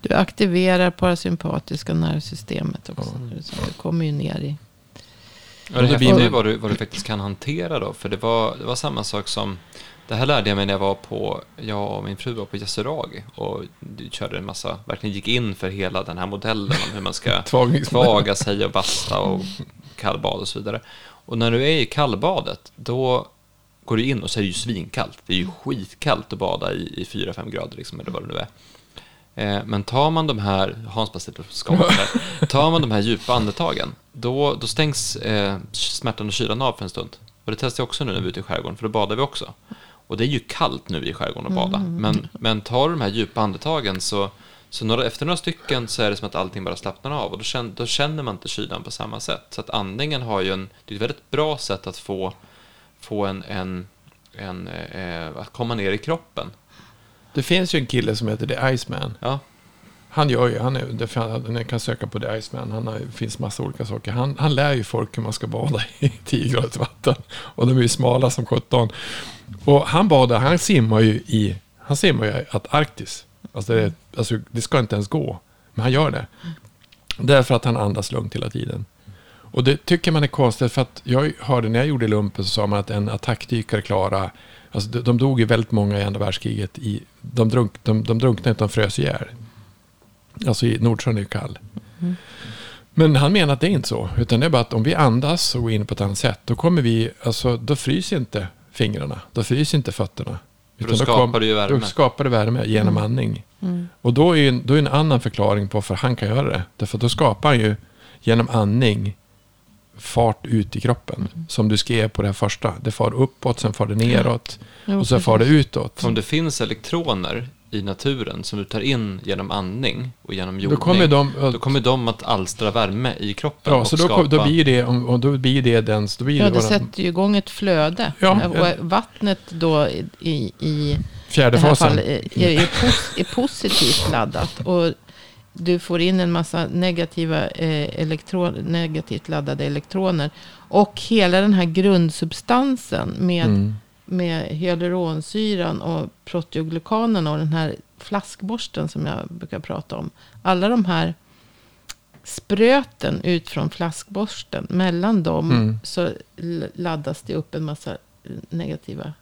Du aktiverar parasympatiska nervsystemet också. Ja. Så du kommer ju ner i... Ja, det blir vad du, vad du faktiskt kan hantera då. För det var, det var samma sak som, det här lärde jag mig när jag var på, jag och min fru var på Yasuragi och körde en massa, verkligen gick in för hela den här modellen om hur man ska (laughs) tvaga sig och basta och kallbad och så vidare. Och när du är i kallbadet, då går du in och så är det ju svinkallt. Det är ju skitkallt att bada i, i 4-5 grader, liksom, eller vad det nu är. Eh, men tar man de här, Hans bara sitter och. (laughs) Tar man de här djupa andetagen, då, då stängs eh, smärtan och kylan av för en stund. Och det testar jag också nu när vi är ute i skärgården, för då badar vi också. Och det är ju kallt nu i skärgården att bada. Men, men tar du de här djupa andetagen så, så några, efter några stycken så är det som att allting bara slappnar av. Och då känner, då känner man inte kylan på samma sätt. Så att andningen har ju en, det är ett väldigt bra sätt att få, få en, en, en eh, att komma ner i kroppen. Det finns ju en kille som heter The Iceman. Ja, han gör ju, han är, ni kan söka på The Iceman, han har, det finns massa olika saker. Han, han lär ju folk hur man ska bada (laughs) i 10 graders vatten. Och de är ju smala som 17. Och han badar, han simmar ju i, han simmar ju att Arktis, Alltså det, alltså det ska inte ens gå, men han gör det. Därför att han andas lugnt hela tiden. Och det tycker man är konstigt för att jag hörde när jag gjorde lumpen så sa man att en attackdykare klarar, alltså de, de dog ju väldigt många i andra världskriget, i, de, drunk, de, de drunknade inte, de frös ihjäl. Alltså i Nordsjön är ju kall. Men han menar att det är inte så. Utan det är bara att om vi andas och går in på ett annat sätt. Då kommer vi, alltså då fryser inte fingrarna. Då fryser inte fötterna. För då Utan skapar det ju värme. Då skapar det värme genom andning. Och då är, ju- då är en annan förklaring på varför han kan göra det. Därför att då skapar han ju genom andning fart ut i kroppen. Som du skrev på det här första. Det far uppåt, sen far det neråt. Jo, och så far det utåt. Om det finns elektroner i naturen som du tar in genom andning och genom Då jordning, kommer de... då kommer de att alstra värme i kroppen Ja, och så då, skapa... då blir det, och då blir det den... Då blir Ja, det våran sätter ju igång ett flöde. Ja, och ja. vattnet då i, i, fjärde det fasen. fallet är, är, pos, är positivt laddat. Och du får in en massa negativa, eh, elektron, negativt laddade elektroner. Och hela den här grundsubstansen med, Mm. Med hyaluronsyran och proteoglykanen och den här flaskborsten som jag brukar prata om. Alla de här spröten ut från flaskborsten. Mellan dem Mm. så laddas det upp en massa negativa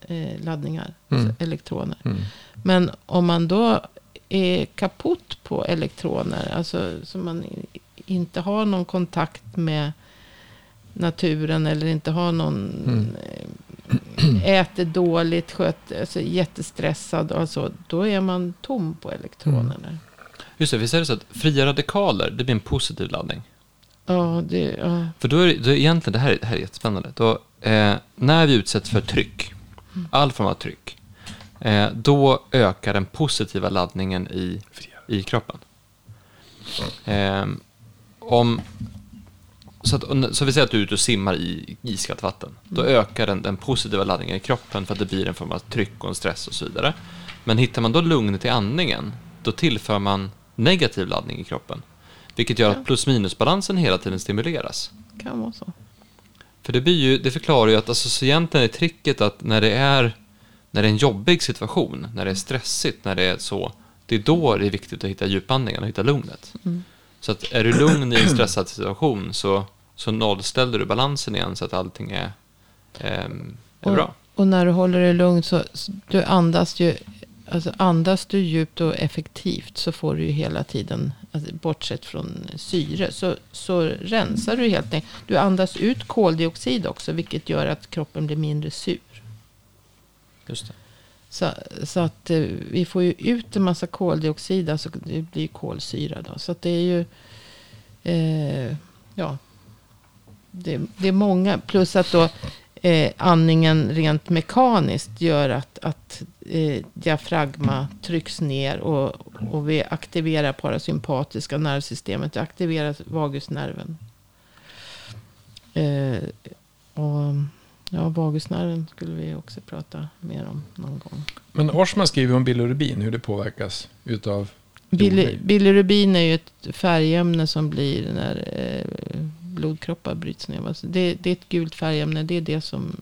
eh, laddningar. Mm. Alltså elektroner. Mm. Men om man då är kaputt på elektroner. Alltså så man inte har någon kontakt med naturen. Eller inte har någon... Mm. eh, (clears throat) Äter dåligt, sköt, alltså jättestressad. Alltså, då är man tom på elektroner. Mm. Just det, visst är det så att fria radikaler, det blir en positiv laddning. Ja, det, ja. För då är det, då är egentligen, det här, är- det här är jättespännande. Då, eh, när vi utsätts för tryck, all form av tryck, eh, då ökar den positiva laddningen i, i kroppen. Eh, om, så, att, så vi säger att du är ute och simmar i iskallt vatten. Då ökar den, den positiva laddningen i kroppen för att det blir en form av tryck och en stress och så vidare. Men hittar man då lugnet i andningen, då tillför man negativ laddning i kroppen. Vilket gör att plus-minus-balansen hela tiden stimuleras. kan vara så. För det, blir ju, det förklarar ju att alltså, så egentligen är tricket att när det, är, när det är en jobbig situation, när det är stressigt, när det är så, det är då det är viktigt att hitta djupandningen och hitta lugnet. Mm. Så att är du lugn i en stressad situation så, så nollställer du balansen igen så att allting är, ehm, är Och, bra. och när du håller dig lugn så så du andas ju. Alltså andas du djupt och effektivt så får du ju hela tiden, alltså bortsett från syre, så, så rensar du helt enkelt. Du andas ut koldioxid också, vilket gör att kroppen blir mindre sur. Just det. Så, så att eh, vi får ju ut en massa koldioxid, alltså det blir kolsyra då. Så att det är ju, eh, ja, det, det är många. Plus att då eh, andningen rent mekaniskt gör att, att eh, diafragma trycks ner och, och vi aktiverar parasympatiska nervsystemet. Det aktiverar vagusnerven. Eh, och ja, vagusnerven skulle vi också prata mer om någon gång. Men Orsman skriver om bilirubin, hur det påverkas utav... Jordliv. Bilirubin är ju ett färgämne som blir när eh, blodkroppar bryts ner. Alltså det, det är ett gult färgämne. Det är det som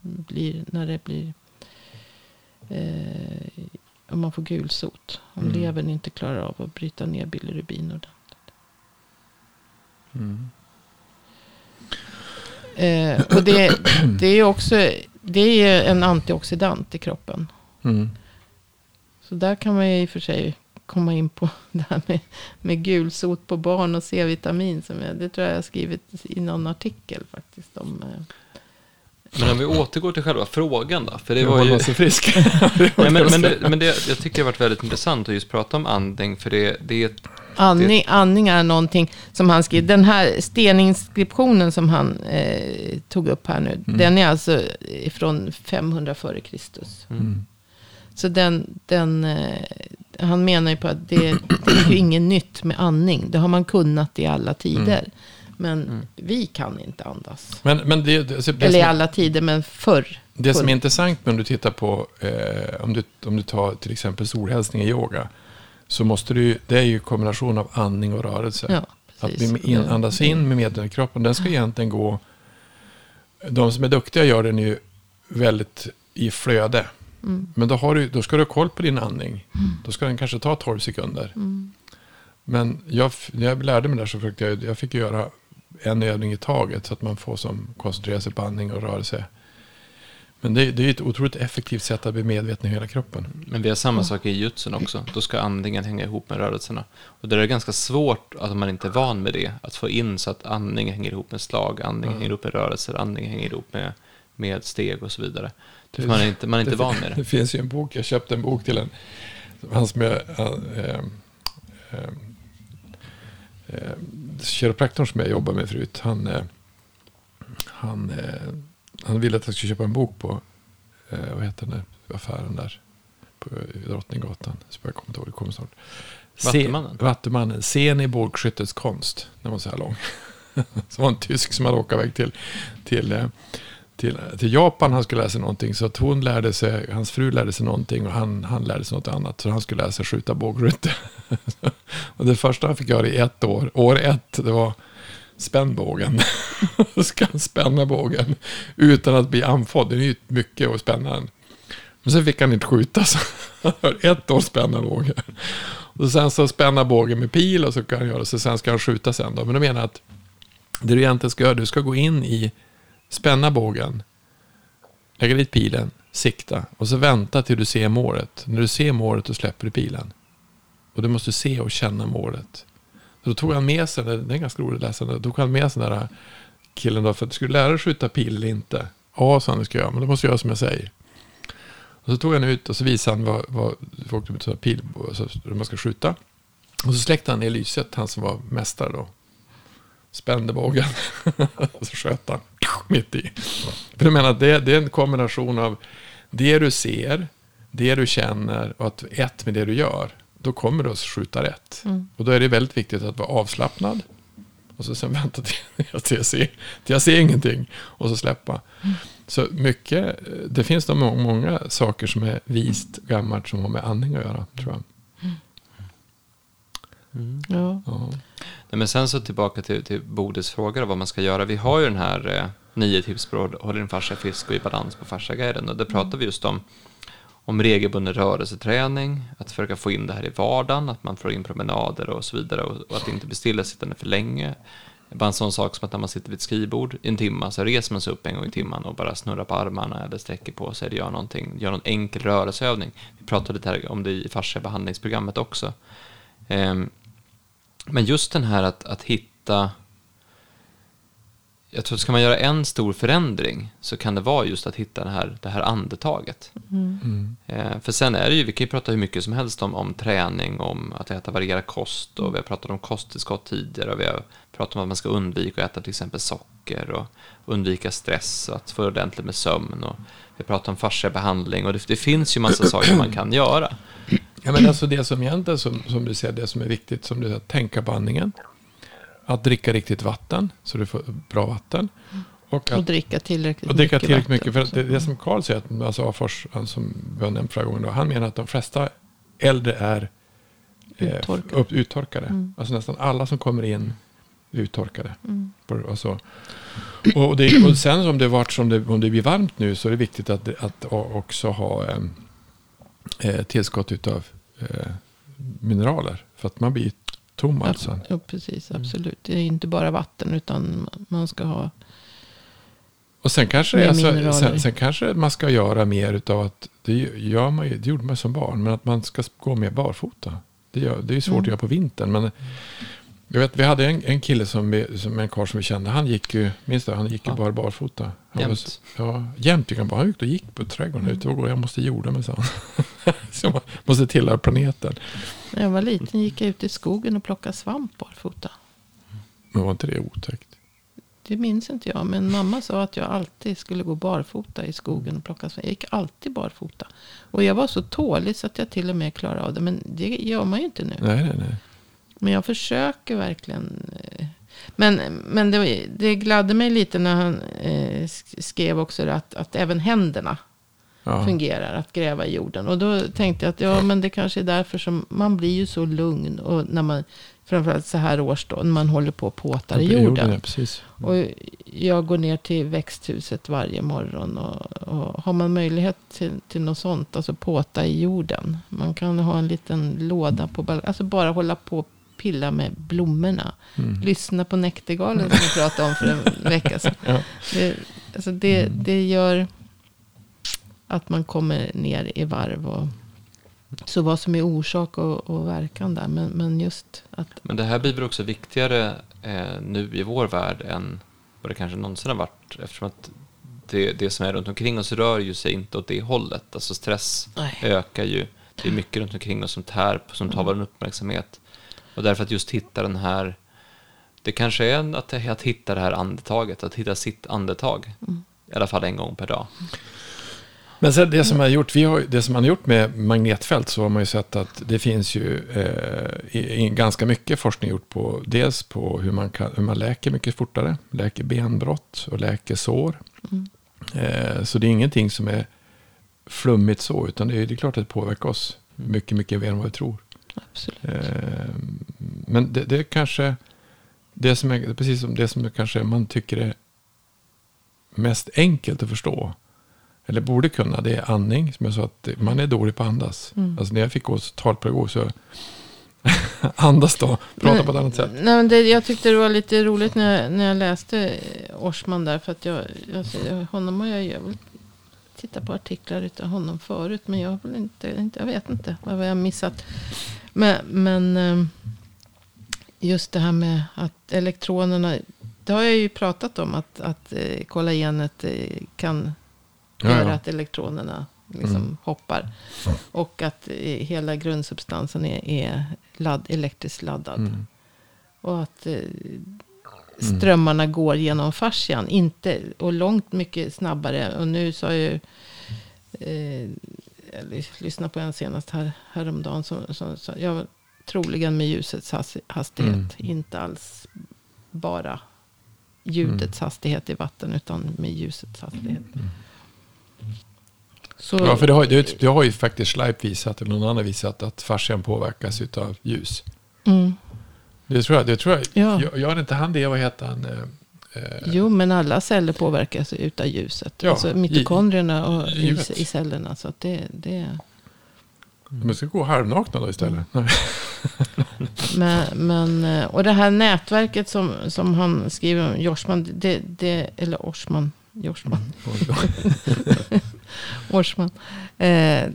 blir när det blir... Eh, om man får gulsot. Om Mm. levern inte klarar av att bryta ner bilirubin. ordentligt. Mm. Eh, och det, (clears throat) det är också det är en antioxidant i kroppen. Mm. Så där kan man ju i och för sig komma in på (laughs) det här med, med gulsot på barn och C-vitamin. Som jag, det tror jag jag har skrivit i någon artikel faktiskt. Om, eh, Men om vi återgår till själva frågan då. För det Det var ju... så frisk. (laughs) Nej, men, men, det, men det, jag tycker det har varit väldigt intressant att just prata om andning. För det, det är ett Andning, andning är någonting som han skrev. Den här steninskriptionen som han eh, tog upp här nu. Den är alltså från 500 före Kristus. Mm. Så den, den, eh, han menar ju på att det, det är ju inget nytt med andning. Det har man kunnat i alla tider. Men vi kan inte andas. Men, men det, det, alltså, Eller i alla tider, men förr. det som är intressant om du tittar på, eh, om, du, om du tar till exempel solhälsning i yoga, så måste du det är ju kombination av andning och rörelse. Ja, Att vi in, andas in med medel i kroppen, den ska egentligen gå... De som är duktiga gör den ju väldigt i flöde. Mm. Men då, du, då ska du ha koll på din andning. Då ska den kanske ta 12 sekunder. Mm. Men jag, när jag lärde mig där så försökte jag, jag fick göra en övning i taget. Så att man får som koncentrera sig på andning och rörelse. Men det, det är ett otroligt effektivt sätt att bli medveten i hela kroppen. Men vi har samma sak i jutsun också. Då ska andningen hänga ihop med rörelserna. Och det är ganska svårt, att om man inte är van med det, att få in så att andningen hänger ihop med slag, andningen hänger ihop med rörelser, andningen hänger ihop med, med steg och så vidare. För man är inte, man är inte det, van med Det (laughs) det. finns ju en bok, jag köpte en bok till en, han som är, äh, äh, äh, kiropraktorn som jag jobbar med förut, han, äh, han, äh, han ville att jag skulle köpa en bok på, äh, vad heter den där affären där, på Drottninggatan, så jag kommer inte ihåg, det kommer snart. Vattumannen? Vattumannen, Sen i bågskyttets konst, den var så här lång. (laughs) som var en tysk som hade åkt iväg till, till eh, till, till Japan. Han skulle lära sig någonting. Så att hon lärde sig, hans fru lärde sig någonting och han, han lärde sig något annat. Så han skulle lära sig skjuta bågskytte. (laughs) och det första han fick göra i ett år, år ett, det var spänn bågen. (laughs) Ska han spänna bågen utan att bli andfådd. Det är ju mycket att spänna den. Men sen fick han inte skjuta. Så han har ett år spänna bågen. Och sen så spänna bågen med pil och så kan han göra så sen ska han skjuta sen då. Men de menar att det du egentligen ska göra, du ska gå in i spänna bågen, lägga dit pilen, sikta och så vänta till du ser målet. När du ser målet då släpper du pilen. Och du måste se och känna målet. Då tog han med sig, det är ganska roligt att läsa, då tog han med sig den där killen då, för att du lära dig skjuta pil eller inte. Ja, sa han, det ska jag göra, men då måste jag göra som jag säger. Och så tog han ut och så visade han vad, vad folk med pil, alltså, hur man ska skjuta. Och så släckte han ner lyset, han som var mästare då. Spände bågen. och (laughs) så sköt han mitt i. För jag menar att det, det är en kombination av det du ser, det du känner och att ett med det du gör. Då kommer du att skjuta rätt. Och då är det väldigt viktigt att vara avslappnad. Och så sen (laughs) vänta till att jag ser, till jag ser ingenting. Och så släppa. Så mycket, det finns må- många saker som är vist gammalt som har med andning att göra, tror jag. Ja. Ja. Nej, men sen så tillbaka till, till Bodils fråga vad man ska göra. Vi har ju den här eh, nio tips på att hålla din fascia frisk och i balans på fasciaguiden. Och där pratar vi just om, om regelbunden rörelseträning, att försöka få in det här i vardagen, att man får in promenader och så vidare och, och att inte bli stillasittande för länge. Bara en sån sak som att när man sitter vid ett skrivbord i en timme så reser man sig upp en gång i timmen och bara snurrar på armarna eller sträcker på sig eller gör någonting, gör någon enkel rörelseövning. Vi pratade lite här om det i fasciabehandlingsprogrammet också. Ehm, men just den här att, att hitta... Jag tror att ska man göra en stor förändring så kan det vara just att hitta det här, det här andetaget. Mm. Eh, för sen är det ju, vi kan ju prata hur mycket som helst om, om träning, om att äta varierad kost och vi har pratat om kosttillskott tidigare och vi har pratat om att man ska undvika att äta till exempel socker och undvika stress och att få ordentligt med sömn och vi har pratat om fasciabehandling och det, det finns ju massa saker man kan göra. Ja, men alltså det som egentligen, som, som du säger, det som är viktigt, som du säger, tänka på andningen. Att dricka riktigt vatten, så du får bra vatten. Och Och att dricka tillräckligt och dricka mycket tillräckligt mycket. För det, det som Karl säger, att, alltså Afors, som vi har nämnt förra gången, då, han menar att de flesta äldre är eh, Uttorkade. upp, uttorkade. Mm. Alltså nästan alla som kommer in är uttorkade. På- Alltså. Och, det, och sen om det, varit, som det, om det blir varmt nu så är det viktigt att, att också ha eh, tillskott utav eh, mineraler. För att man blir tom alltså. Ja, precis. Absolut. Det är inte bara vatten utan man ska ha... Och sen kanske, alltså, sen, sen kanske man ska göra mer utav att, det, gör man, ju- det gjorde man som barn, men att man ska gå mer barfota. Det, gör, det är svårt Mm. att göra på vintern. Men jag vet, vi hade en, en kille som, vi, som en karl som vi kände. Han gick ju, minns du, han gick ju Ja. bara barfota. Han Jämt. Ja, jämt gick han bara. Han gick och gick på trädgården ute och jag måste jorda mig, sa han. (laughs) måste tillhöra planeten. När jag var liten gick jag ut i skogen och plockade svamp barfota. Men var inte det otäckt? Det minns inte jag. Men mamma sa att jag alltid skulle gå barfota i skogen och plocka svamp. Jag gick alltid barfota. Och jag var så tålig så att jag till och med klarade av det. Men det gör man ju inte nu. Nej, nej, nej. Men jag försöker verkligen. eh, Men, men det, det gladde mig lite när han eh, sk- skrev också att, att även händerna Ja. fungerar att gräva i jorden. Och då tänkte jag att ja, men det kanske är därför som man blir ju så lugn. Och när man, framförallt så här års då, när man håller på och påtar i jorden. Ja, precis. Och jag går ner till växthuset varje morgon. Och, och har man möjlighet till, till något sånt, alltså påta i jorden. Man kan ha en liten låda på Alltså bara hålla på och pilla med blommorna. Mm. Lyssna på Näktergalen som vi pratade om för en (laughs) vecka sedan. Ja. Det, alltså det, det gör att man kommer ner i varv. Och, så vad som är orsak och, och verkan där. Men, men just att Men det här blir väl också viktigare eh, nu i vår värld än vad det kanske någonsin har varit. Eftersom att det, det som är runt omkring oss rör ju sig inte åt det hållet. Alltså stress Nej. ökar ju. Det är mycket runt omkring oss som tär som tar vår uppmärksamhet. Och därför att just hitta den här, det kanske är att, att hitta det här andetaget, att hitta sitt andetag. I alla fall en gång per dag. Men sen det som, har gjort, vi har, det som man har gjort med magnetfält så har man ju sett att det finns ju eh, i, i ganska mycket forskning gjort på dels på hur man, kan, hur man läker mycket fortare, läker benbrott och läker sår. Eh, så det är ingenting som är flummigt så, utan det är, det är klart att det påverkar oss mycket, mycket mer än vad vi tror. Absolut. Eh, men det, det är kanske det som är precis som det som kanske man tycker är mest enkelt att förstå. Eller borde kunna. Det är andning. Som jag sa att man är dålig på att andas. Mm. Alltså när jag fick gå talpedagog så (laughs) andas då. Prata Men- på ett annat sätt. Nej, men det, jag tyckte det var lite roligt när, jag- när jag läste Orsman där. För att jag, jag, honom har jag, jag vill titta på artiklar utav honom förut. Men jag, väl inte, inte, jag vet inte vad jag missat. Men, men eh, just det här med att elektronerna. Det har jag ju pratat om. Att, att eh, kollagenet eh, kan Ja, göra ja. att elektronerna liksom Mm. hoppar. Och att eh, hela grundsubstansen är, är ladd, elektriskt laddad. Mm. Och att eh, strömmarna går genom fascian. Inte, och långt mycket snabbare. Och nu sa ju... Eh, lyssnade på en senast här, häromdagen. Som, som, som, ja, troligen med ljusets has, hastighet. Mm. Inte alls bara ljudets hastighet i vatten. Utan med ljusets hastighet. Så, Ja, för det har, det, det har ju faktiskt Schleip visat, eller någon annan visat, att fascian påverkas av ljus. mm. Det tror jag. Det tror jag. Ja. Jag, jag har inte han det, vad heter han? Eh, Jo, men alla celler påverkas utav ljuset. Ja, alltså mitokondrierna och i- i, cellerna. Så det, det, Men ska gå halvnakna då istället. Mm. (laughs) Men, men, eh, och det här nätverket som, som han skriver om, Jorsman, det, det, eller Orsman, Jorsman, (laughs) Orsman. Eh,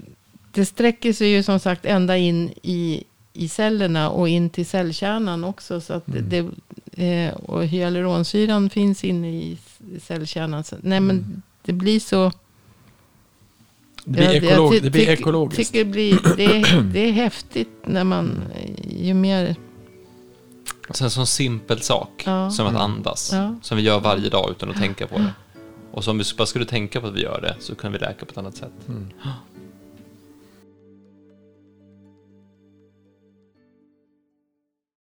det sträcker sig ju som sagt ända in i, i cellerna och in till cellkärnan också. Så att Mm. det, eh, och hyaluronsyran finns inne i cellkärnan. Så, nej, men Mm. det blir så... Det blir, Jag- jag ekolog, ty- det blir ekologiskt. Tycker det, blir, det, är, det är häftigt när man, ju mer... Sen en sån simpel sak Ja. som att andas. Ja. Som vi gör varje dag utan att tänka på det. Och så om vi bara skulle tänka på att vi gör det så kan vi läka på ett annat sätt. Mm.